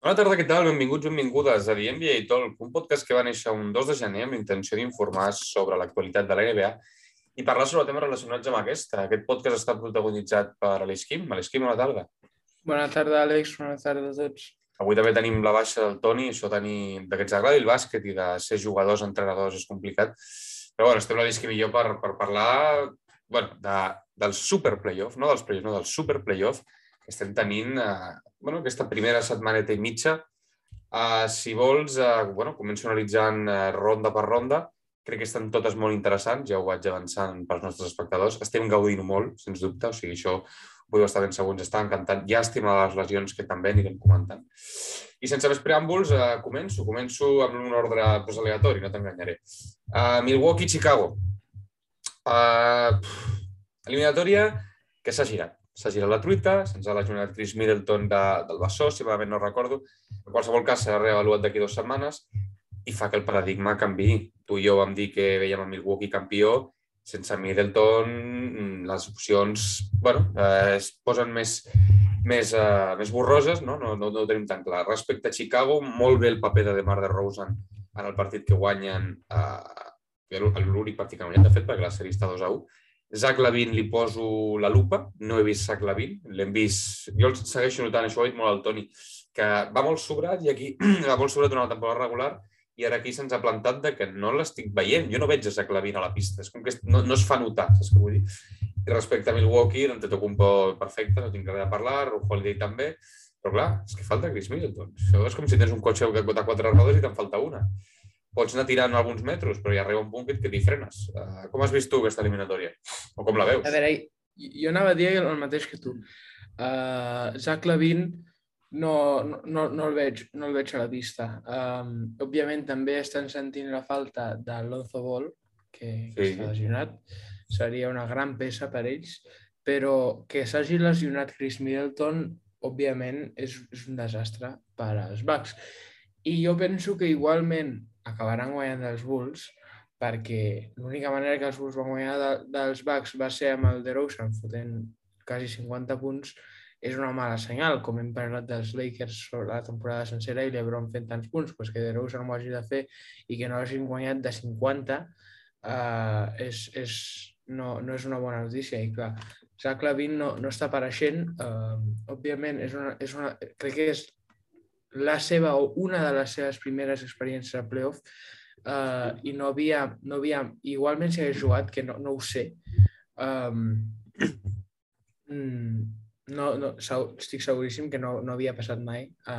Bona tarda, què tal? Benvinguts, benvingudes a The NBA Talk, un podcast que va néixer un 2 de gener amb intenció d'informar sobre l'actualitat de la NBA i parlar sobre temes relacionats amb aquesta. Aquest podcast està protagonitzat per Aleix Quim. Aleix Quim, bona tarda. Bona tarda, Àlex. Bona tarda a tots. Avui també tenim la baixa del Toni, això tenir, de que ens agradi el bàsquet i de ser jugadors, entrenadors, és complicat. Però bueno, estem l'Aleix Quim i jo per, per parlar bueno, de, del super playoff, no dels playoff, no del super playoff, estem tenint eh, bueno, aquesta primera setmaneta i mitja. Uh, si vols, uh, bueno, començo analitzant uh, ronda per ronda. Crec que estan totes molt interessants, ja ho vaig avançant pels nostres espectadors. Estem gaudint molt, sens dubte, o sigui, això ho podeu estar ben segons, està encantant. Llàstima les lesions que també anirem comentant. I sense més preàmbuls, uh, començo. Començo amb un ordre pues, aleatori, no t'enganyaré. Uh, Milwaukee-Chicago. Uh, eliminatòria que s'ha girat s'ha girat la truita, se'ns ha lesionat Chris Middleton de, del Bassó, si malament no recordo. En qualsevol cas, s'ha reavaluat d'aquí dues setmanes i fa que el paradigma canvi. Tu i jo vam dir que veiem a Milwaukee campió, sense Middleton les opcions bueno, eh, es posen més, més, uh, més borroses, no? No, no, no ho tenim tan clar. Respecte a Chicago, molt bé el paper de DeMar DeRozan en el partit que guanyen, uh, l'únic partit que han guanyat, de fet, perquè la sèrie està 2 a 1, Zach Lavin li poso la lupa, no he vist Zach Lavin, l'hem vist... Jo el segueixo notant, això ho ha dit molt el Toni, que va molt sobrat i aquí va molt sobrat durant la temporada regular i ara aquí se'ns ha plantat de que no l'estic veient. Jo no veig a Zach Lavin a la pista, és com que no, no es fa notar, saps què vull dir? I respecte a Milwaukee, poc perfecte, no tinc res a parlar, Ru Holiday també, però clar, és que falta Chris Middleton. Això és com si tens un cotxe de quatre rodes i te'n falta una pots anar tirant alguns metres, però hi arriba un punt que, que t'hi frenes. Uh, com has vist tu aquesta eliminatòria? O com la veus? A veure, jo anava a dir el mateix que tu. Uh, Zach Lavin no, no, no, el veig, no el veig a la vista. Um, òbviament també estan sentint la falta de Lonzo Ball, que, que sí. està lesionat. Seria una gran peça per ells, però que s'hagi lesionat Chris Middleton, òbviament, és, és un desastre per als Bucks. I jo penso que igualment acabaran guanyant els Bulls perquè l'única manera que els Bulls van guanyar de, dels Bucks va ser amb el DeRozan fotent quasi 50 punts és una mala senyal, com hem parlat dels Lakers sobre la temporada sencera i l'Ebron fent tants punts, pues que DeRozan ho hagi de fer i que no hagin guanyat de 50 uh, eh, és, és, no, no és una bona notícia. I clar, Zach Lavin no, no està apareixent. Uh, òbviament, és una, és una, crec que és la seva o una de les seves primeres experiències a playoff uh, i no havia, no havia, igualment si hagués jugat, que no, no ho sé, um, no, no, estic seguríssim que no, no havia passat mai a,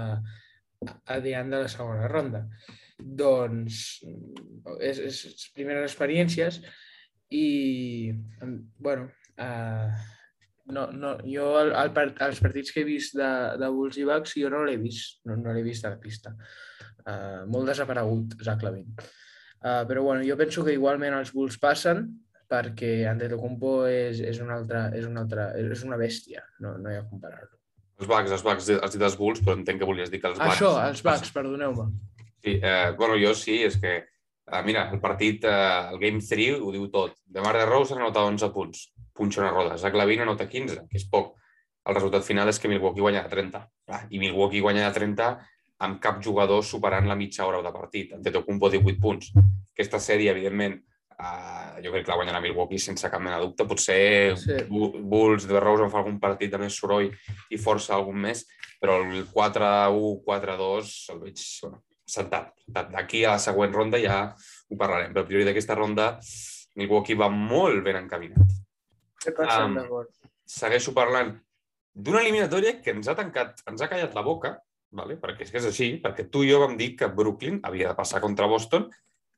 a diant de la segona ronda. Doncs és, és primeres experiències i, bueno, uh, no, no, jo el, el, els partits que he vist de, de Bulls i Bucks jo no l'he vist, no, no l'he vist a la pista. Uh, molt desaparegut, Zach Lavin. Uh, però bueno, jo penso que igualment els Bulls passen perquè Antetokounmpo és, és, una altra, és, una altra, és una bèstia, no, no hi ha a comparar-lo. Els Bucks, els Bucks, has dit els Bulls, però entenc que volies dir que els Bucks... Això, els Bucks, perdoneu-me. Sí, eh, bueno, jo sí, és que, eh, mira, el partit, eh, el Game 3 ho diu tot. De Mar de Rose ha anotat 11 punts punxa una roda. Zach Lavin nota 15, que és poc. El resultat final és que Milwaukee guanya de 30. I Milwaukee guanya de 30 amb cap jugador superant la mitja hora de partit. Antetokounmpo 18 punts. Aquesta sèrie, evidentment, uh, jo crec que la guanyarà Milwaukee sense cap mena de dubte. Potser sí. Bulls de Rose fa algun partit de més soroll i força algun més, però el 4-1, 4-2 el veig bueno, sentat. D'aquí a la següent ronda ja ho parlarem, però a priori d'aquesta ronda Milwaukee va molt ben encaminat. Um, segueixo parlant d'una eliminatòria que ens ha tancat, ens ha callat la boca, vale? perquè és que és així, perquè tu i jo vam dir que Brooklyn havia de passar contra Boston,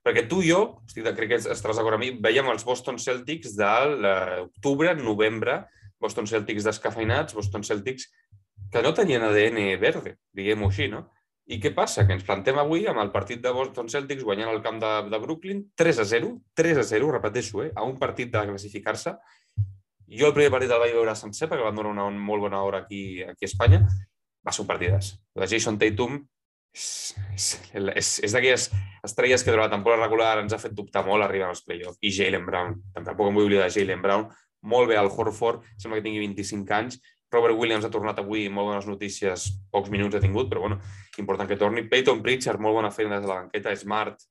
perquè tu i jo, estic, crec que estaràs d'acord amb mi, veiem els Boston Celtics de l'octubre, novembre, Boston Celtics descafeinats, Boston Celtics que no tenien ADN verde, diguem-ho així, no? I què passa? Que ens plantem avui amb el partit de Boston Celtics guanyant el camp de, de Brooklyn 3 a 0, 3 a 0, repeteixo, eh? a un partit de classificar-se, jo el primer partit el vaig veure sencer perquè van donar una molt bona hora aquí, aquí a Espanya. Va ser un partidàs. La Jason Tatum és, és, és, és d'aquelles estrelles que durant la temporada regular ens ha fet dubtar molt arribar als playoffs. I Jalen Brown. Tampoc em vull oblidar de Jalen Brown. Molt bé al Horford, sembla que tingui 25 anys, Robert Williams ha tornat avui, molt bones notícies, pocs minuts ha tingut, però bueno, important que torni. Peyton Pritchard, molt bona feina des de la banqueta. Smart,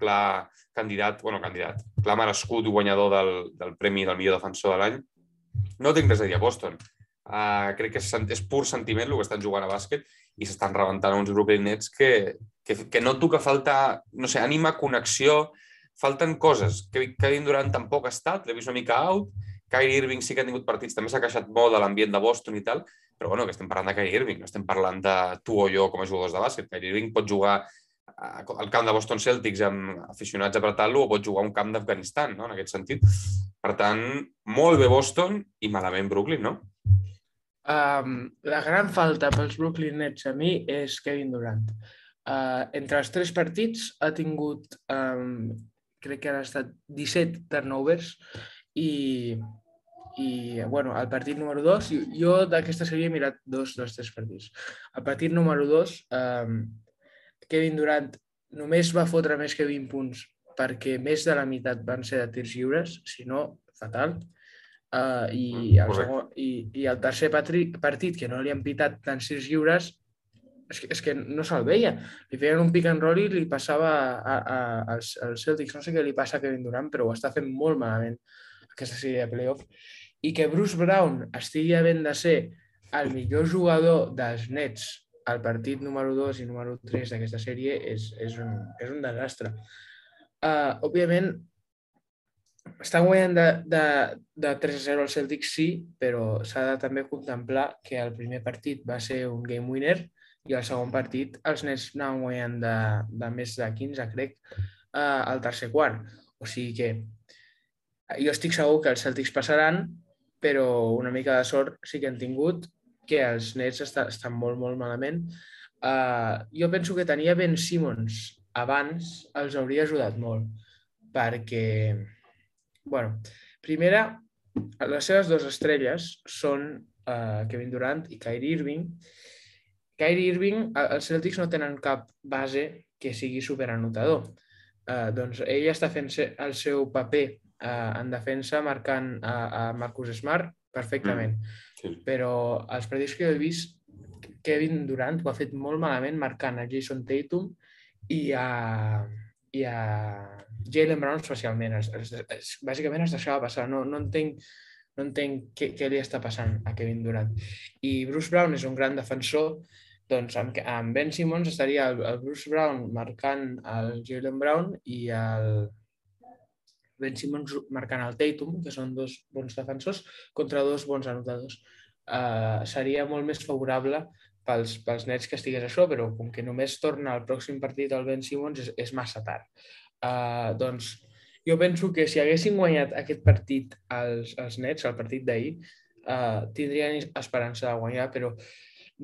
clar candidat, bueno, candidat, clar merescut guanyador del, del premi del millor defensor de l'any. No tinc res a dir a Boston. Uh, crec que és, és pur sentiment el que estan jugant a bàsquet i s'estan rebentant uns Brooklyn Nets que, que, que noto que falta, no sé, ànima, connexió, falten coses. Kevin Durant tampoc ha estat, l'he vist una mica out, Kyrie Irving sí que ha tingut partits, també s'ha queixat molt de l'ambient de Boston i tal, però bueno, que estem parlant de Kyrie Irving, no estem parlant de tu o jo com a jugadors de bàsquet. Kyrie Irving pot jugar al camp de Boston Celtics amb aficionats apretant-lo o pot jugar a un camp d'Afganistan, no? en aquest sentit. Per tant, molt bé Boston i malament Brooklyn, no? Um, la gran falta pels Brooklyn Nets a mi és Kevin Durant. Uh, entre els tres partits ha tingut, um, crec que han estat 17 turnovers i, i bueno, el partit número 2, jo d'aquesta sèrie he mirat dos dels tres partits. El partit número 2, um, Kevin Durant només va fotre més que 20 punts perquè més de la meitat van ser de tirs lliures, si no, fatal. Uh, i, mm, el segon, i, I el tercer partit, que no li han pitat tants tirs lliures, és que, és que no se'l veia. Li feien un pick and roll i li passava a, a, als, als Celtics. No sé què li passa a Kevin Durant, però ho està fent molt malament aquesta sèrie de playoff. I que Bruce Brown estigui havent de ser el millor jugador dels Nets al partit número 2 i número 3 d'aquesta sèrie és, és, un, és un desastre. Uh, òbviament, està guanyant de, de, de 3 a 0 al Celtic, sí, però s'ha de també contemplar que el primer partit va ser un game winner i el segon partit els Nets anaven guanyant de, de més de 15, crec, uh, al tercer quart. O sigui que jo estic segur que els Celtics passaran, però una mica de sort sí que han tingut que els Nets està, estan molt, molt malament. Uh, jo penso que tenia Ben Simmons abans els hauria ajudat molt, perquè, bueno, primera, les seves dues estrelles són uh, Kevin Durant i Kyrie Irving. Kyrie Irving, els Celtics no tenen cap base que sigui superanotador. Uh, doncs ell està fent el seu paper uh, en defensa marcant a, a Marcus Smart perfectament. Mm. Sí. Però els partits que he vist, Kevin Durant ho ha fet molt malament marcant a Jason Tatum i a, i a Jalen Brown especialment. Es, es, es, bàsicament es deixava passar. No, no entenc, no entenc què, què li està passant a Kevin Durant. I Bruce Brown és un gran defensor, doncs amb, amb Ben Simmons estaria el, el Bruce Brown marcant el Jalen Brown i el, Ben Simmons marcant el Tatum, que són dos bons defensors, contra dos bons anotadors. Uh, seria molt més favorable pels, pels nets que estigués això, però com que només torna al pròxim partit el Ben Simmons és, és massa tard. Uh, doncs jo penso que si haguessin guanyat aquest partit als, als nets, el partit d'ahir, uh, tindrien esperança de guanyar, però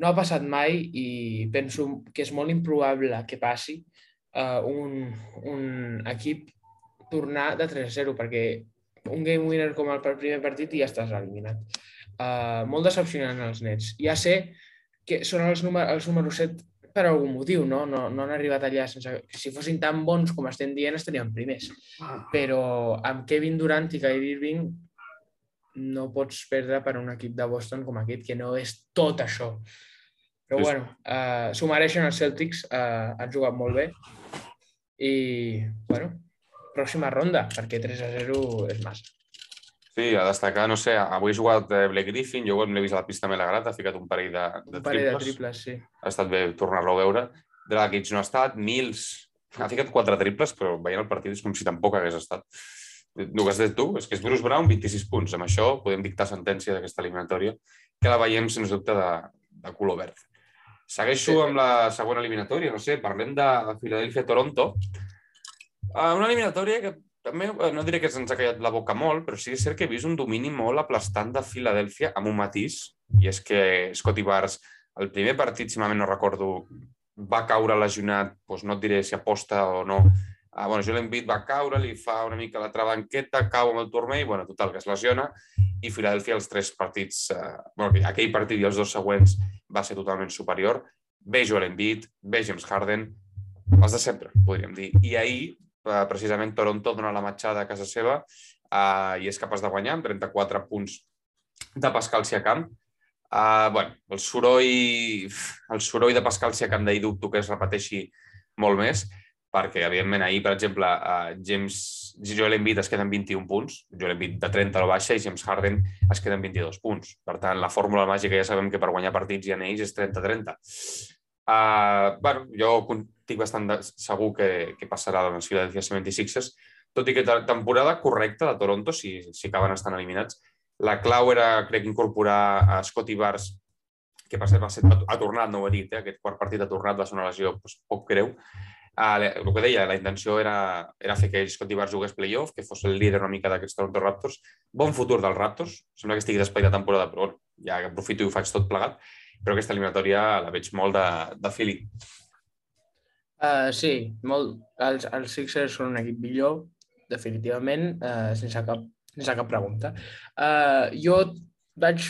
no ha passat mai i penso que és molt improbable que passi uh, un, un equip tornar de 3 a 0, perquè un game winner com el primer partit i ja estàs eliminat. Uh, molt decepcionant els nets. Ja sé que són els, númer, els números 7 per algun motiu, no? No, no han arribat allà sense... Si fossin tan bons com estem dient, estaríem primers. Però amb Kevin Durant i Kyrie Irving no pots perdre per un equip de Boston com aquest, que no és tot això. Però sí. bueno, uh, s'ho mereixen els Celtics, uh, han jugat molt bé i, bueno, pròxima ronda, perquè 3 a 0 és massa. Sí, a destacar, no sé, avui ha jugat eh, Blake Griffin, jo l'he vist a la pista me l'ha ha ficat un parell de, de un parell triples. de triples, sí. Ha estat bé tornar-lo a veure. Dragic no ha estat, Mills ha ficat quatre triples, però veient el partit és com si tampoc hagués estat. El que has dit tu és que és Bruce Brown, 26 punts. Amb això podem dictar sentència d'aquesta eliminatòria, que la veiem, sens dubte, de, de color verd. Segueixo amb la segona eliminatòria, no sé, parlem de Philadelphia-Toronto, Uh, una eliminatòria que també no diré que se'ns ha callat la boca molt, però sí que és cert que he vist un domini molt aplastant de Filadèlfia amb un matís, i és que Scotty Barnes, el primer partit, si no recordo, va caure lesionat, doncs no et diré si aposta o no. Ah, bueno, Joel Embiid va caure, li fa una mica la trabanqueta, cau amb el turmell, bueno, total, que es lesiona, i Filadèlfia els tres partits, eh, bueno, aquell partit i els dos següents va ser totalment superior. Ve Joel Embiid, ve James Harden, els de sempre, podríem dir. I ahir Eh, precisament Toronto dona la matxada a casa seva eh, i és capaç de guanyar amb 34 punts de Pascal Siakam. Uh, bueno, el soroll, el soroll de Pascal Siakam d'ahir dubto que es repeteixi molt més, perquè, evidentment, ahir, per exemple, uh, James, Joel Embiid es queda amb 21 punts, Joel Embiid de 30 a la baixa i James Harden es queda amb 22 punts. Per tant, la fórmula màgica ja sabem que per guanyar partits i anells és 30-30. Uh, bueno, jo estic bastant segur que, que passarà doncs, Philadelphia 76ers, tot i que temporada correcta de Toronto, si, si acaben estant eliminats, la clau era, crec, incorporar a Scotty Bars, que per cert va ser, ha tornat, no ho he dit, eh? aquest quart partit ha tornat, va ser una lesió doncs, poc greu. Uh, el que deia, la intenció era, era fer que Scotty Bars jugués playoff, que fos el líder una mica d'aquests Toronto Raptors. Bon futur dels Raptors, sembla que estigui d'espai de temporada, però ja aprofito i ho faig tot plegat, però aquesta eliminatòria la veig molt de, de feeling. Uh, sí, molt. Els, els Sixers són un equip millor, definitivament, uh, sense cap sense cap pregunta. Uh, jo vaig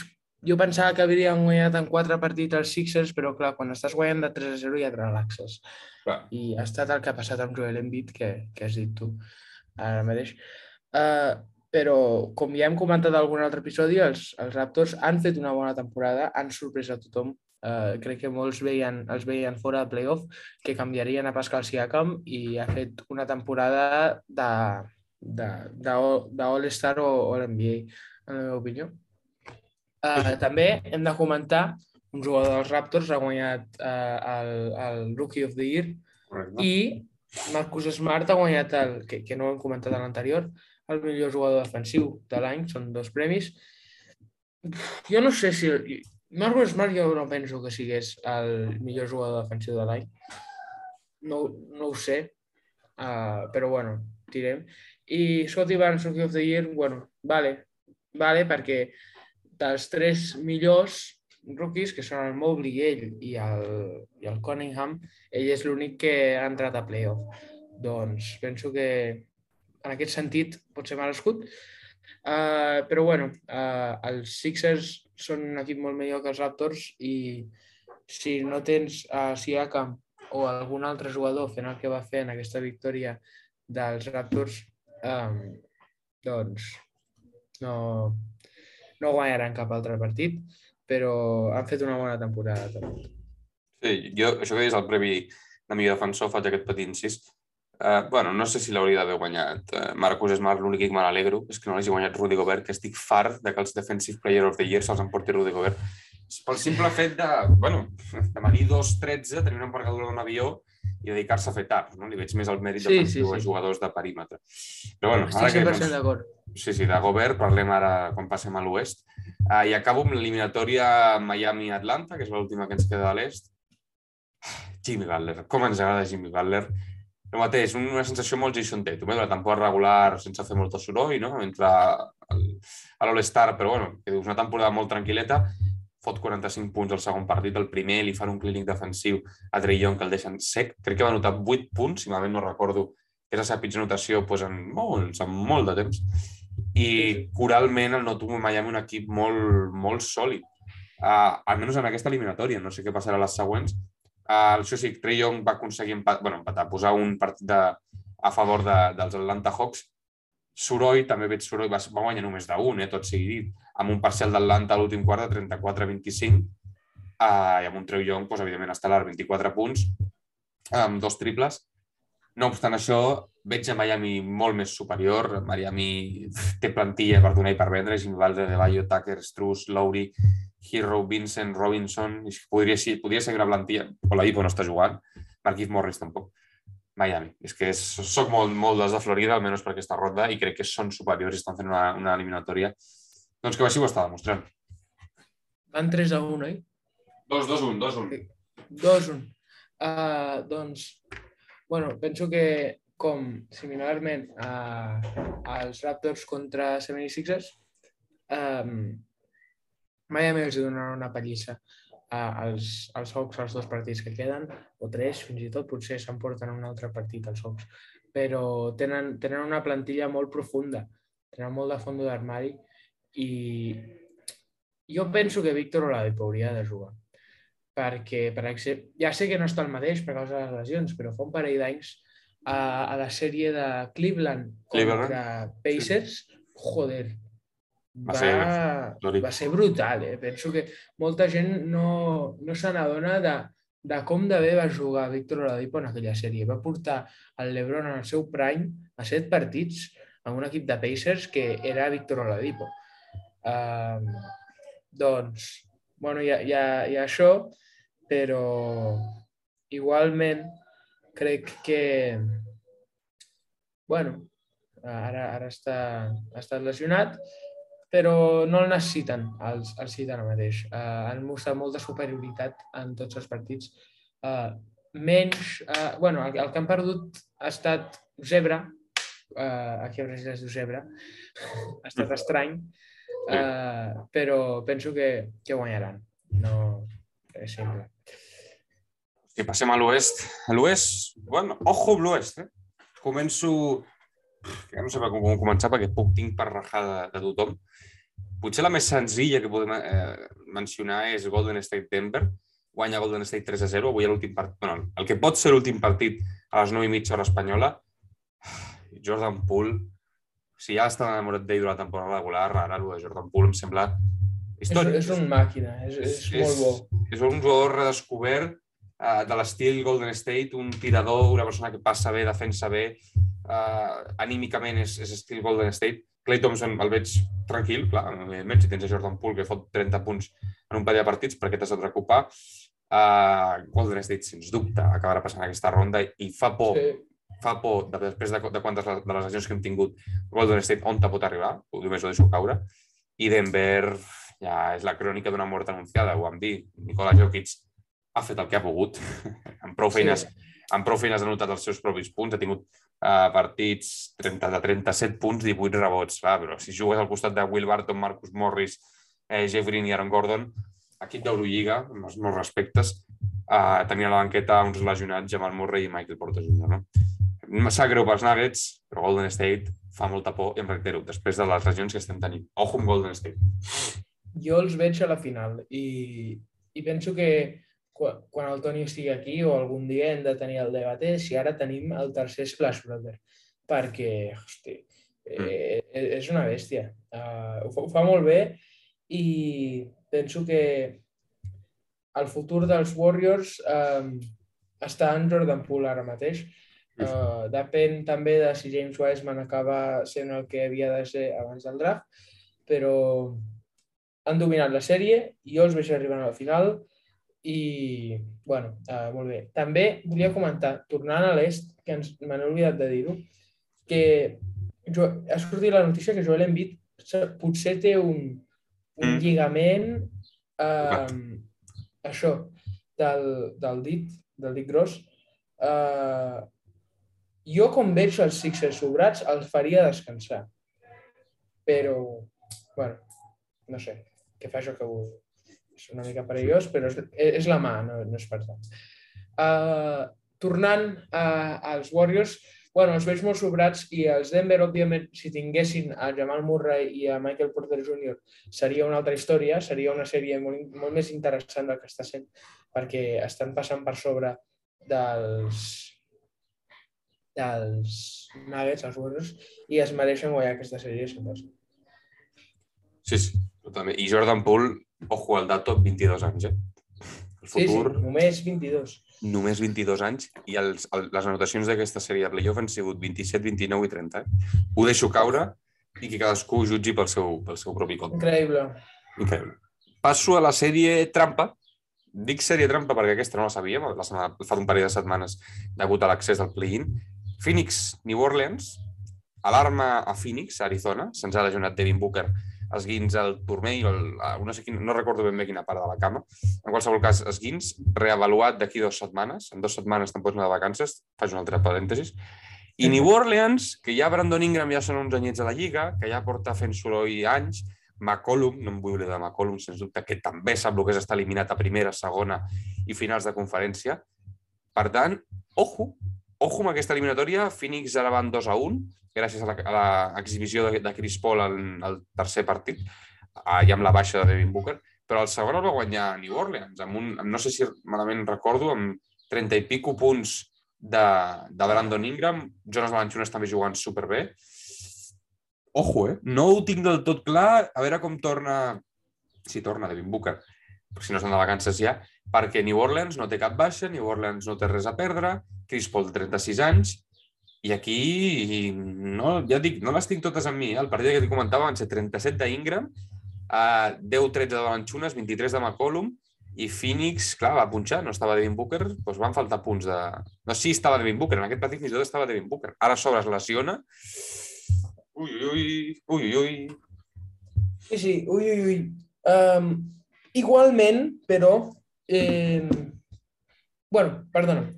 jo pensava que haurien guanyat en quatre partits els Sixers, però clar, quan estàs guanyant de 3 a 0 ja et relaxes. Clar. I ha estat el que ha passat amb Joel Embiid, que, que has dit tu ara mateix. Uh, però, com ja hem comentat en algun altre episodi, els, els Raptors han fet una bona temporada, han sorprès a tothom. Uh, crec que molts veien, els veien fora de playoff, que canviarien a Pascal Siakam i ha fet una temporada de, d'All-Star o, o l'NBA, en la meva opinió. Uh, també hem de comentar un jugador dels Raptors ha guanyat uh, el, el Rookie of the Year Correcte. i Marcus Smart ha guanyat el, que, que no hem comentat en l'anterior, el millor jugador defensiu de l'any, són dos premis. Jo no sé si... Marcus Smart jo no penso que sigués el millor jugador defensiu de l'any. No, no ho sé, uh, però bueno, tirem. I Scotty Barnes Rookie of the Year, bueno, vale, vale, perquè dels tres millors rookies, que són el Mobley, ell i el, i el Cunningham, ell és l'únic que ha entrat a playoff. Doncs penso que en aquest sentit pot ser mal escut. Uh, però bueno, uh, els Sixers són un equip molt millor que els Raptors i si no tens a uh, Siakam o algun altre jugador fent el que va fer en aquesta victòria dels Raptors, um, doncs no, no guanyaran cap altre partit, però han fet una bona temporada també. Sí, jo, això que és el previ de millor defensor, faig aquest petit incís. Uh, bueno, no sé si l'hauria d'haver guanyat. Uh, Marcus Smart, l'únic que me n'alegro és que no l'hagi guanyat Rudy Gobert, que estic fart de que els Defensive Player of the Year se'ls emporti Rudy Gobert. Pel simple fet de, bueno, de venir 2-13, tenir una embargadura d'un avió i dedicar-se a fer taps. No? Li veig més el mèrit sí, de sí, sí. a jugadors de perímetre. Però bueno, Estic ara que, doncs, d'acord. Sí, sí, de Gobert, parlem ara quan passem a l'oest. Uh, I acabo amb l'eliminatòria Miami-Atlanta, que és l'última que ens queda a l'est. Jimmy Butler, com ens agrada Jimmy Butler. El mateix, una sensació molt Jason Tatum, eh? la temporada regular sense fer molt soroll, no? Entre el, a l'All-Star, però bueno, que dius, una temporada molt tranquil·leta fot 45 punts al segon partit, el primer li fan un clínic defensiu a Trey Young que el deixen sec, crec que va notar 8 punts, si malament no recordo, que és la seva pitjor notació pues, en molts, en molt de temps. I coralment el noto Miami un equip molt, molt sòlid, uh, almenys en aquesta eliminatòria, no sé què passarà a les següents. Uh, això sí, va aconseguir empat, bueno, empatar, posar un partit de, a favor de, dels Atlanta Hawks Soroll, també veig Soroll, va, va guanyar només d'un, eh, tot sigui dit, amb un parcial d'Atlanta a l'últim quart de 34-25, eh, i amb un Treu Young, doncs, evidentment, estel·lar, 24 punts, amb dos triples. No obstant això, veig a Miami molt més superior. Miami té plantilla per donar i per vendre. Jimmy Valde, De Bayo, Tucker, Struz, Lowry, Hero, Vincent, Robinson... Podria ser, podria ser una plantilla. Oladipo no està jugant. Marquis Morris tampoc. Miami. És que és, soc molt, molt dels de Florida, almenys per aquesta ronda, i crec que són superiors i estan fent una, una eliminatòria. Doncs que així ho està demostrant. Van 3 a 1, oi? 2, 2, 1, 2, 1. 2, 1. Uh, doncs, bueno, penso que com similarment a, als Raptors contra 76ers, um, Miami els donarà una pallissa als, als Hawks els dos partits que queden, o tres fins i tot, potser s'emporten un altre partit als Hawks. Però tenen, tenen una plantilla molt profunda, tenen molt de fons d'armari i jo penso que Víctor Oladipo hauria de jugar. Perquè, per exemple, ja sé que no està el mateix per causa de les lesions, però fa un parell d'anys a, a la sèrie de Cleveland contra Cleveland. Pacers, sí. joder, va, ser, va ser brutal. Eh? Penso que molta gent no, no se n'adona de, de com de bé va jugar Víctor Oladipo en aquella sèrie. Va portar el LeBron en el seu prime a set partits amb un equip de Pacers que era Víctor Oladipo. Uh, doncs, bueno, hi ha, hi, ha, hi ha això, però igualment crec que bueno, ara, ara està, ha estat lesionat, però no el necessiten els, els Heat ara mateix. Uh, han mostrat molta superioritat en tots els partits. Uh, menys... Uh, bueno, el, el que han perdut ha estat Zebra, uh, aquí a Brasil es diu Zebra, ha estat estrany, uh, però penso que, que guanyaran. No, és simple. Si passem a l'oest, a l'oest, bueno, ojo amb l'oest, eh? Començo ja no sé com, com començar perquè puc tinc per rajar de, de tothom. Potser la més senzilla que podem eh, mencionar és Golden State Denver. Guanya Golden State 3 a 0. Avui l'últim partit, bueno, el que pot ser l'últim partit a les 9 i mitja hora espanyola. Jordan Poole, si ja està enamorat d'ell durant la temporada regular, ara el de Jordan Poole em sembla històric. És, és un màquina, és, és, és, molt bo. És un jugador redescobert uh, de l'estil Golden State, un tirador, una persona que passa bé, defensa bé, uh, anímicament és, és estil Golden State. Clay Thompson el veig tranquil, clar, evidentment, si tens a Jordan Poole que fot 30 punts en un parell de partits, perquè t'has de preocupar. Uh, Golden State, sens dubte, acabarà passant aquesta ronda i fa por, sí. fa por, de, després de, de quantes de les lesions que hem tingut, Golden State on te pot arribar, només ho deixo caure, i Denver ja és la crònica d'una mort anunciada, ho vam dir. Nikola Jokic ha fet el que ha pogut, amb prou feines, sí. amb prou feines ha notat els seus propis punts, ha tingut uh, partits 30 de 37 punts, 18 rebots, clar, però si jugues al costat de Will Barton, Marcus Morris, eh, Jeff Green i Aaron Gordon, equip d'Eurolliga, amb els meus respectes, uh, tenia a la banqueta uns lesionats, Jamal Murray i Michael Porter Jr. No? Sap greu pels Nuggets, però Golden State fa molta por, i em reitero, després de les regions que estem tenint. Ojo amb Golden State. Jo els veig a la final i, i penso que quan, quan el Toni estigui aquí o algun dia hem de tenir el debat si ara tenim el tercer Splash Brother, perquè, hosti, mm. eh, és una bèstia. Uh, ho, fa, ho fa molt bé i penso que el futur dels Warriors um, està en Jordan Poole ara mateix. Uh, depèn també de si James Wiseman acaba sent el que havia de ser abans del draft, però han dominat la sèrie i jo els veig arribant a la final i, bueno, uh, molt bé. També volia comentar, tornant a l'est, que ens me n'he oblidat de dir-ho, que jo, ha sortit la notícia que Joel Embiid potser té un, un mm. lligament uh, això, del, del dit, del dit gros. Uh, jo, com veig els Sixers sobrats, els faria descansar. Però, bueno, no sé, què fa això que ho, és una mica perillós, però és, és la mà, no, no és per tant. Uh, tornant a, als Warriors, bueno, els veig molt sobrats i els Denver, òbviament, si tinguessin a Jamal Murray i a Michael Porter Jr., seria una altra història, seria una sèrie molt, molt més interessant del que està sent, perquè estan passant per sobre dels dels Nuggets, els Warriors, i es mereixen guanyar aquesta sèrie, sempre. Sí, sí, totalment. I Jordan Poole Ojo al dato, 22 anys, eh? El futur... Sí, sí, només 22. Només 22 anys i els, el, les anotacions d'aquesta sèrie de playoff han sigut 27, 29 i 30. Eh? Ho deixo caure i que cadascú jutgi pel seu, pel seu propi compte. Increïble. Increïble. Passo a la sèrie trampa. Dic sèrie trampa perquè aquesta no la sabíem, la setmana, fa un parell de setmanes degut a l'accés al play-in. Phoenix, New Orleans, alarma a Phoenix, a Arizona, se'ns ha lesionat Devin Booker esguins al turmell, el, no, sé quin, no recordo ben bé quina part de la cama. En qualsevol cas, esguins, reavaluat d'aquí dues setmanes. En dues setmanes te'n pots anar de vacances, faig un altre parèntesis. I New Orleans, que ja Brandon Ingram ja són uns anyets a la Lliga, que ja porta fent soroll anys, McCollum, no em vull oblidar de McCollum, sens dubte, que també sap el que és estar eliminat a primera, segona i finals de conferència. Per tant, ojo, ojo amb aquesta eliminatòria. Phoenix ara van 2 a 1, gràcies a l'exhibició de, de Chris Paul en el tercer partit, uh, i amb la baixa de Devin Booker, però el segon el va guanyar New Orleans, amb un, amb, no sé si malament recordo, amb 30 i pico punts de, de Brandon Ingram, Jonas Valanciunas també jugant superbé. ojo, eh? No ho tinc del tot clar, a veure com torna... Si torna Devin Booker, si no estan de vacances ja, perquè New Orleans no té cap baixa, New Orleans no té res a perdre, Chris Paul 36 anys, i aquí, no, ja dic, no les tinc totes amb mi. Eh? El partit que t'hi comentava van ser 37 d'Ingram, uh, 10-13 de Balanchunas, 23 de McCollum, i Phoenix, clar, va punxar, no estava Devin Booker, doncs van faltar punts de... No, sí, estava Devin Booker, en aquest partit fins i tot estava Devin Booker. Ara sobre es lesiona. Ui, ui, ui, ui, ui. Sí, sí, ui, ui, ui. Um, igualment, però... Eh... bueno, perdona,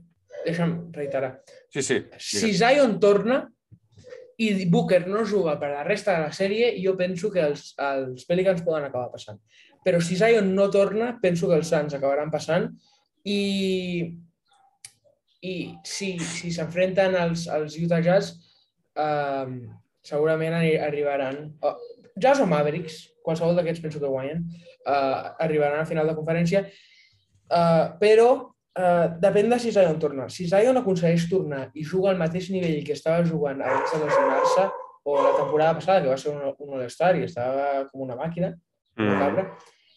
deixa'm reiterar. Sí, sí. Si Zion torna i Booker no juga per la resta de la sèrie, jo penso que els, els Pelicans poden acabar passant però si Zion no torna, penso que els Suns acabaran passant i, i si s'enfrenten si als, als Utah Jazz, eh, segurament arribaran, Jazz o Mavericks, qualsevol d'aquests penso que guanyen, eh, arribaran a final de conferència, eh, però eh, depèn de si Zion torna. Si Zion aconsegueix tornar i juga al mateix nivell que estava jugant abans de lesionar-se, o la temporada passada, que va ser un, un All-Star i estava com una màquina, una cabra,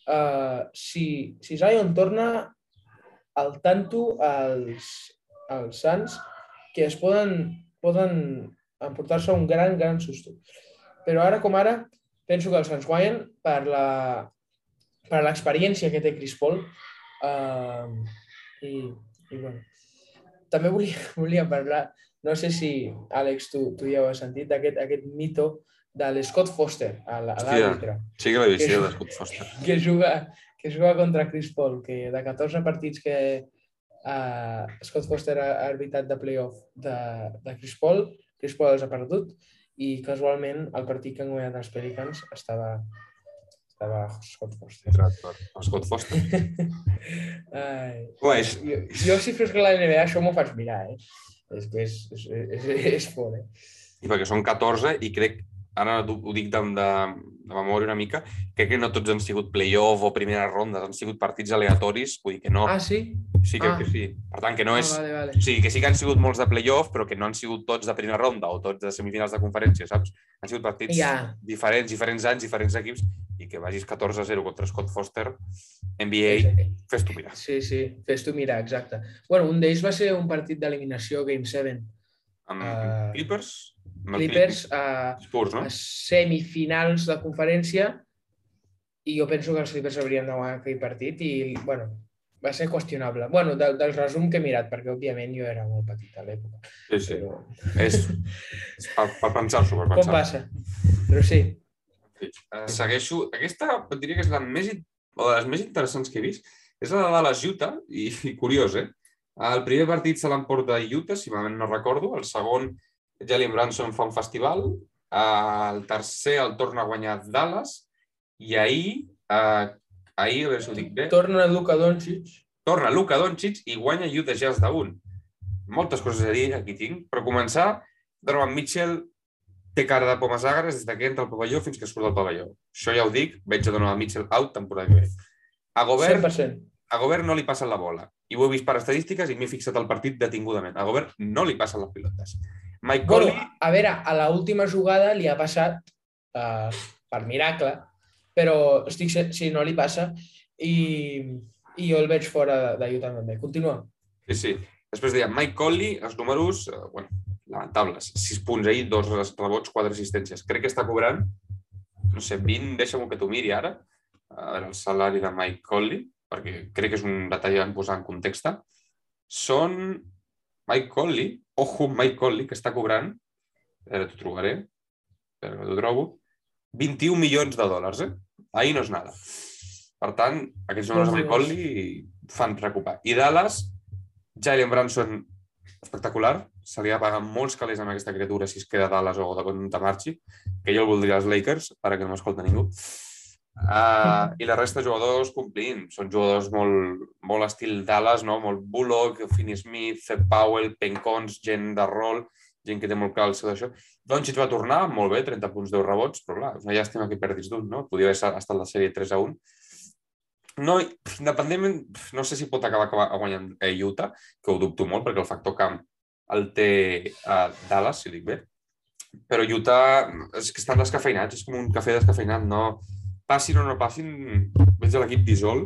uh, si, si Zion torna al tanto als, als Sants, que es poden, poden emportar-se un gran, gran susto. Però ara com ara, penso que els Sants guanyen per la per l'experiència que té Chris Paul. Uh, i, i bueno. També volia, volia parlar, no sé si, Àlex, tu, tu ja ho has sentit, aquest, aquest mito de l'Scott Foster, a l'àrbitre. Sí que l'he vist, sí, l'Scott Foster. Que juga, que juga contra Chris Paul, que de 14 partits que uh, Scott Foster ha arbitrat de playoff de, de Chris Paul, Chris Paul els ha perdut i casualment el partit que han guanyat els Pelicans estava estava Scott Foster. Scott Foster. Ai, Pues... jo, jo si fes que la NBA això m'ho faig mirar, eh? És que és, és, és, és fort, eh? I perquè són 14 i crec ara ho dic de, de, de memòria una mica, crec que no tots han sigut play-off o primera ronda, han sigut partits aleatoris, vull dir que no... Ah, sí? Sí, crec ah. que sí. Per tant, que no ah, és... Vale, vale. O sigui, que sí que han sigut molts de play-off, però que no han sigut tots de primera ronda o tots de semifinals de conferència, saps? Han sigut partits ja. diferents, diferents anys, diferents equips, i que vagis 14-0 contra Scott Foster, NBA, Sí. fes-t'ho mirar. Sí, sí, fes-t'ho mirar, exacte. Bueno, un d'ells va ser un partit d'eliminació, Game 7. Amb Ah. Clippers? Clippers a, Spurs, no? a semifinals de conferència i jo penso que els Clippers haurien de guanyar aquell partit i, bueno, va ser qüestionable. Bueno, del, del resum que he mirat, perquè òbviament jo era molt petit a l'època. Sí, sí. Però... És, és per, per pensar-s'ho, per Com pensar passa? Però sí, Uh, segueixo... Aquesta diria que és la més, o de les més interessants que he vist. És la de Dallas Utah, i, i curiós, eh? El primer partit se l'emporta Utah, si malament no recordo. El segon, Jalen Branson fa un festival. El tercer el torna a guanyar Dallas. I ahir, uh, ahir, a veure si ho dic bé, torna Luka Doncic. torna Luka Doncic i guanya Utah Jazz d'un. Moltes coses a dir, aquí tinc. Per començar, Donovan Mitchell té cara de pomes agres des que entra al pavelló fins que surt del pavelló. Això ja ho dic, veig a Donovan Mitchell out temporada que ve. A Gobert, 100%. a Gobert no li passa la bola. I ho he vist per estadístiques i m'he fixat el partit detingudament. A Gobert no li passen les pilotes. Mike Bueno, Conley, a veure, a la última jugada li ha passat uh, per miracle, però estic si no li passa i, i jo el veig fora Utah també. Continua. sí, sí. Després deia Mike Conley, els números, eh, bueno, lamentables. 6 punts ahir, dos rebots, 4 assistències. Crec que està cobrant, no sé, 20, deixa'm que t'ho miri ara, veure, el salari de Mike Conley, perquè crec que és un detall a posar en context. Són Mike Conley, ojo, Mike Conley, que està cobrant, ara t'ho trobaré, espera que t'ho trobo, 21 milions de dòlars, eh? Ahir no és nada. Per tant, aquests números de Mike Conley fan preocupar. I Dallas, Jalen Branson, espectacular, se li ha pagat molts calés amb aquesta criatura si es queda a Dallas o de quan marxi, que jo el voldria als Lakers, ara que no m'escolta ningú. Uh, I la resta de jugadors complint. Són jugadors molt, molt estil Dallas, no? molt Bullock, Finney Smith, Fed Powell, Pencons, gent de rol, gent que té molt clar el seu d'això. Doncic va tornar, molt bé, 30 punts, 10 rebots, però clar, és una llàstima que perdis d'un, no? Podia haver estat la sèrie 3 a 1. No, independentment, no sé si pot acabar, acabar guanyant a Utah, que ho dubto molt, perquè el factor camp el té a Dallas, si dic bé. però Utah és que estan descafeinats, és com un cafè descafeinat, no... Passin o no passin, veig l'equip dissol,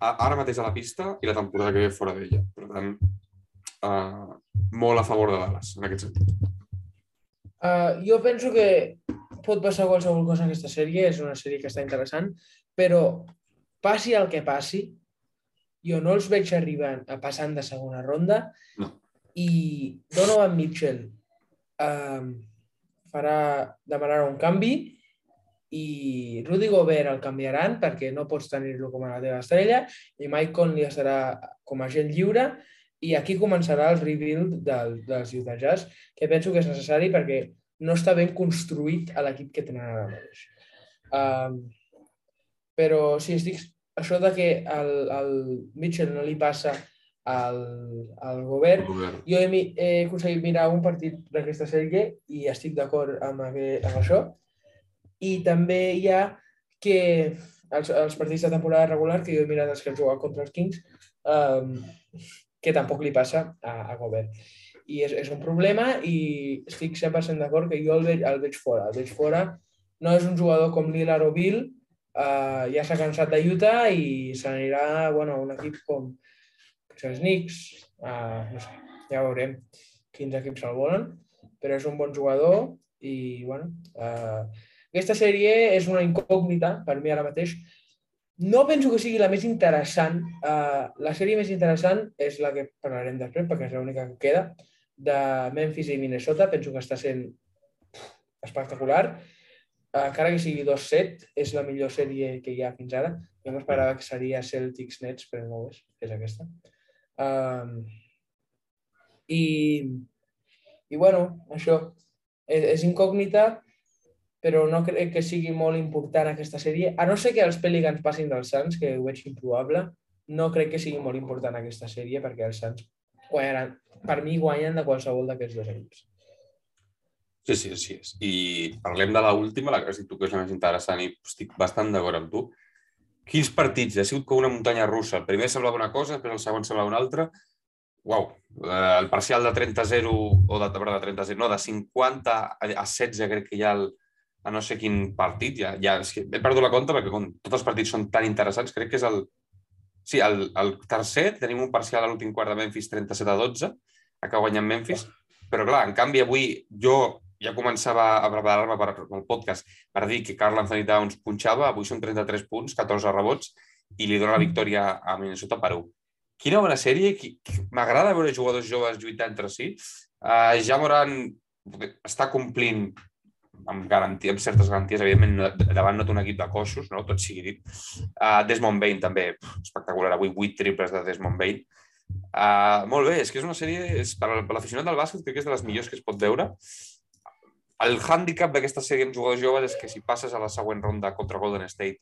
ara mateix a la pista i la temporada que ve fora d'ella. Per tant, uh, molt a favor de Dallas, en aquest sentit. Uh, jo penso que pot passar qualsevol cosa en aquesta sèrie, és una sèrie que està interessant, però passi el que passi, jo no els veig arribant a passant de segona ronda no. i Donovan Mitchell um, farà, demanarà un canvi i Rudy Gobert el canviaran perquè no pots tenir-lo com a la teva estrella i Mike Conley estarà com a gent lliure i aquí començarà el rebuild del, dels Utah Jazz, que penso que és necessari perquè no està ben construït a l'equip que tenen ara mateix. Um, però sí, estic, això de que el, el Mitchell no li passa al, al govern. govern. Jo he, he aconseguit mirar un partit d'aquesta sèrie i estic d'acord amb, amb això. I també hi ha que els, els partits de temporada regular, que jo he mirat els que han jugat contra els Kings, um, que tampoc li passa a, a Gobert. I és, és un problema i estic 100% d'acord que jo el veig, el veig fora. El veig fora. No és un jugador com Lillard o Bill, uh, ja s'ha cansat de Utah i se n'anirà bueno, un equip com els Knicks, uh, no sé, ja veurem quins equips se'l volen, però és un bon jugador i bueno, uh, aquesta sèrie és una incògnita per mi ara mateix. No penso que sigui la més interessant. Uh, la sèrie més interessant és la que parlarem després, perquè és l'única que queda, de Memphis i Minnesota. Penso que està sent espectacular. Uh, encara que sigui 2-7, és la millor sèrie que hi ha fins ara. Jo m'esperava que seria Celtics Nets, però no ho és, és aquesta. Um, i, I bueno, això és, és incògnita, però no crec que sigui molt important aquesta sèrie. A no ser que els Pelicans passin dels Suns, que ho veig improbable, no crec que sigui molt important aquesta sèrie perquè els Suns guanyaran, per mi guanyen de qualsevol d'aquests dos equips. Sí, sí, sí. És. I parlem de l'última, la que has dit tu que és la més interessant i estic bastant d'acord amb tu. Quins partits? Ha sigut com una muntanya russa. El primer semblava una cosa, després el segon semblava una altra. Uau, el parcial de 30-0, o de, de 30-0, no, de 50 a 16 crec que hi ha el, a no sé quin partit, ja, ja és que he perdut la compta perquè com tots els partits són tan interessants, crec que és el... Sí, el, el tercer, tenim un parcial a l'últim quart de Memphis 37 a 12, acaba guanyant Memphis, però clar, en canvi avui jo ja començava a preparar-me per, el podcast per dir que Carl Anthony Towns punxava, avui són 33 punts, 14 rebots, i li dona la victòria a Minnesota per 1. Quina bona sèrie, m'agrada veure jugadors joves lluitar entre si. Uh, ja Moran està complint amb, garantia, amb certes garanties, evidentment, davant no té un equip de cossos, no? tot sigui dit. Uh, Desmond Bain també, espectacular, avui 8 triples de Desmond Bain. Uh, molt bé, és que és una sèrie, és, per, per l'aficionat del bàsquet, crec que és de les millors que es pot veure. El hàndicap d'aquesta sèrie amb jugadors joves és que si passes a la següent ronda contra Golden State,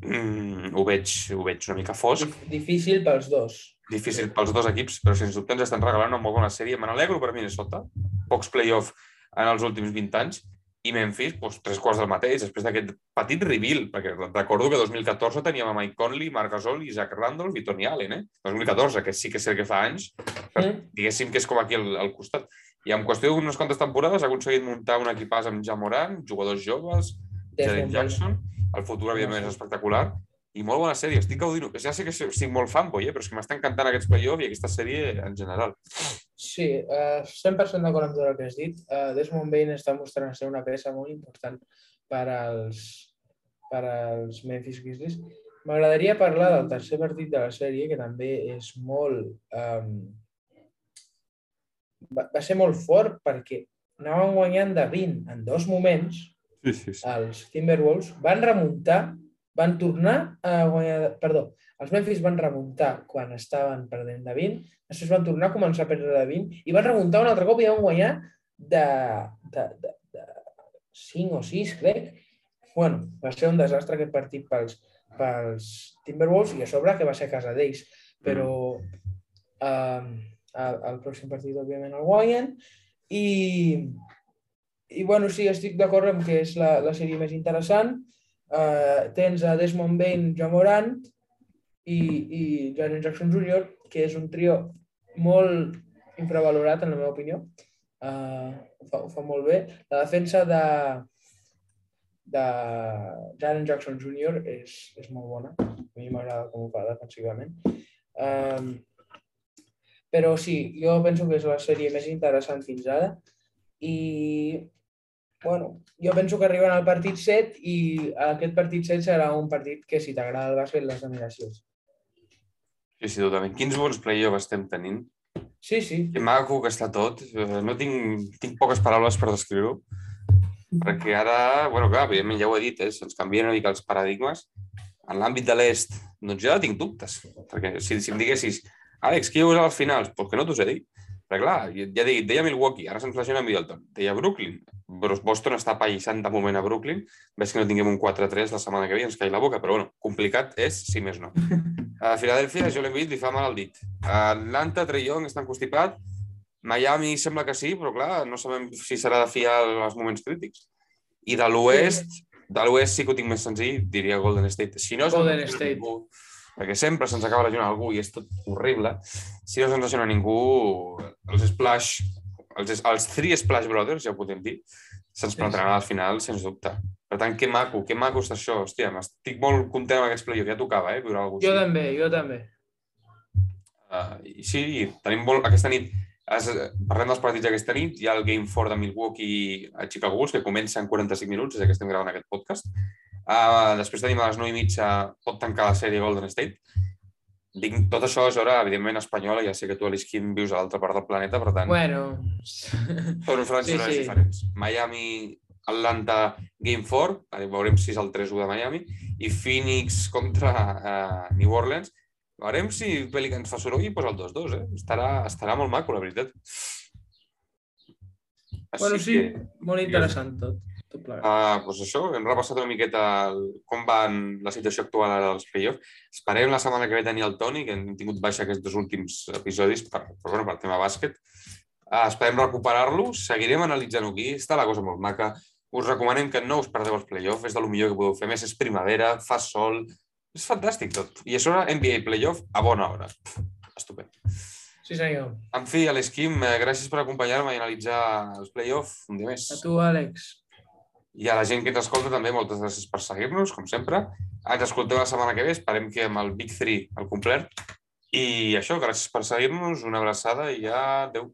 mm, ho, veig, ho veig una mica fosc. Difícil pels dos. Difícil pels dos equips, però sens dubte ens estan regalant una molt bona sèrie. Me n'alegro per Minnesota. Pocs play-off en els últims 20 anys, i Memphis, doncs, tres quarts del mateix, després d'aquest petit reveal, perquè recordo que 2014 teníem a Mike Conley, Marc Gasol i Zach Randolph i Tony Allen, eh? 2014, que sí que sé que fa anys, però diguéssim que és com aquí al, al costat. I en qüestió d'unes quantes temporades ha aconseguit muntar un equipàs amb Jamoran, jugadors joves, Jalen Jackson, el futur, evidentment, és espectacular, i molt bona sèrie, estic gaudint. Ja sé que estic molt fanboy, eh? però és que m'està encantant aquests play-off i aquesta sèrie en general. Sí, uh, 100% d'acord amb tot el que has dit. Uh, Desmond Bain està mostrant ser una peça molt important per als, per als Memphis Grizzlies. M'agradaria parlar del tercer partit de la sèrie, que també és molt... Um, va, va ser molt fort perquè anaven guanyant de 20 en dos moments, sí, sí, sí. els Timberwolves van remuntar van tornar a guanyar... Perdó, els Memphis van remuntar quan estaven perdent de 20, després van tornar a començar a perdre de 20 i van remuntar un altre cop i van guanyar de, de, de, de 5 o 6, crec. bueno, va ser un desastre aquest partit pels, pels Timberwolves i a sobre que va ser a casa d'ells. Però eh, el, el pròxim partit, òbviament, el guanyen i, i bueno, sí, estic d'acord amb que és la, la sèrie més interessant eh, tens a Desmond Bain, John Morant i, i Jaren Jackson Jr., que és un trio molt infravalorat, en la meva opinió. Uh, ho, fa, ho fa molt bé. La defensa de, de Jaren Jackson Jr. és, és molt bona. A mi m'agrada com ho fa defensivament. Um, però sí, jo penso que és la sèrie més interessant fins ara i bueno, jo penso que arriben al partit 7 i aquest partit 7 serà un partit que si t'agrada el bàsquet les admiracions. Sí, sí, totalment. Quins bons play-offs estem tenint. Sí, sí. Que maco que està tot. Eh, No tinc, tinc poques paraules per descriure-ho. Perquè ara, bueno, clar, evidentment ja ho he dit, eh, se'ns canvien una mica els paradigmes. En l'àmbit de l'est, doncs ja tinc dubtes. Perquè si, si em diguessis, Àlex, qui hi haurà als finals? Doncs pues que no t'ho sé dir. Perquè clar, ja dic, deia Milwaukee, ara se'ns lesiona Middleton. Deia Brooklyn. Però Boston està pallissant de moment a Brooklyn. Ves que no tinguem un 4-3 la setmana que ve ens caig la boca. Però bueno, complicat és, si més no. A Filadèlfia, Joel Embiid li fa mal al dit. A Atlanta, Trey Young està encostipat. Miami sembla que sí, però clar, no sabem si serà de fiar als moments crítics. I de l'oest, de l'oest sí que ho tinc més senzill, diria Golden State. Si no Golden se'ns State. Ningú, perquè sempre se'ns acaba lesionant algú i és tot horrible. Si no se'ns lesiona ningú, els Splash, els, els Three Splash Brothers, ja ho podem dir, se'ns Sí, plantaran al final, sens dubte. Per tant, que maco, que maco està això. Hòstia, estic molt content amb aquests playoffs. Ja tocava, eh, viure alguna Jo cosa així. també, jo també. Uh, sí, tenim molt... Aquesta nit, es, parlem dels partits d'aquesta nit, hi ha el Game 4 de Milwaukee a Chicago Bulls, que comença en 45 minuts, des que estem gravant aquest podcast. Uh, després tenim a les 9 i mitja, pot tancar la sèrie Golden State. Dic, tot això és hora, evidentment, espanyola, ja sé que tu, Alice Kim, vius a l'altra part del planeta, per tant, Bueno, són franges sí, sí. diferents. Miami, Atlanta, Game 4, eh, veurem si és el 3-1 de Miami, i Phoenix contra uh, New Orleans, veurem si Pelicans fa soroll i posa el 2-2, eh? Estarà, estarà molt maco, la veritat. Així bueno, sí, que, molt interessant tot. Tot plegat. uh, doncs això, hem repassat una miqueta el, com va la situació actual ara dels playoffs. Esperem la setmana que ve tenir el Toni, que hem tingut baixa aquests dos últims episodis per, per, bueno, per tema bàsquet. Uh, esperem recuperar-lo, seguirem analitzant-ho aquí, està la cosa molt maca. Us recomanem que no us perdeu els playoffs, és de lo millor que podeu fer. A més, és primavera, fa sol, és fantàstic tot. I a sobre NBA playoff a bona hora. Estupend. Sí, senyor. En fi, a l'Esquim, eh, gràcies per acompanyar-me i analitzar els playoffs un dia més. A tu, Àlex. I a la gent que ens escolta també, moltes gràcies per seguir-nos, com sempre. Ens escolteu la setmana que ve, esperem que amb el Big 3 el complet. I això, gràcies per seguir-nos, una abraçada i adeu.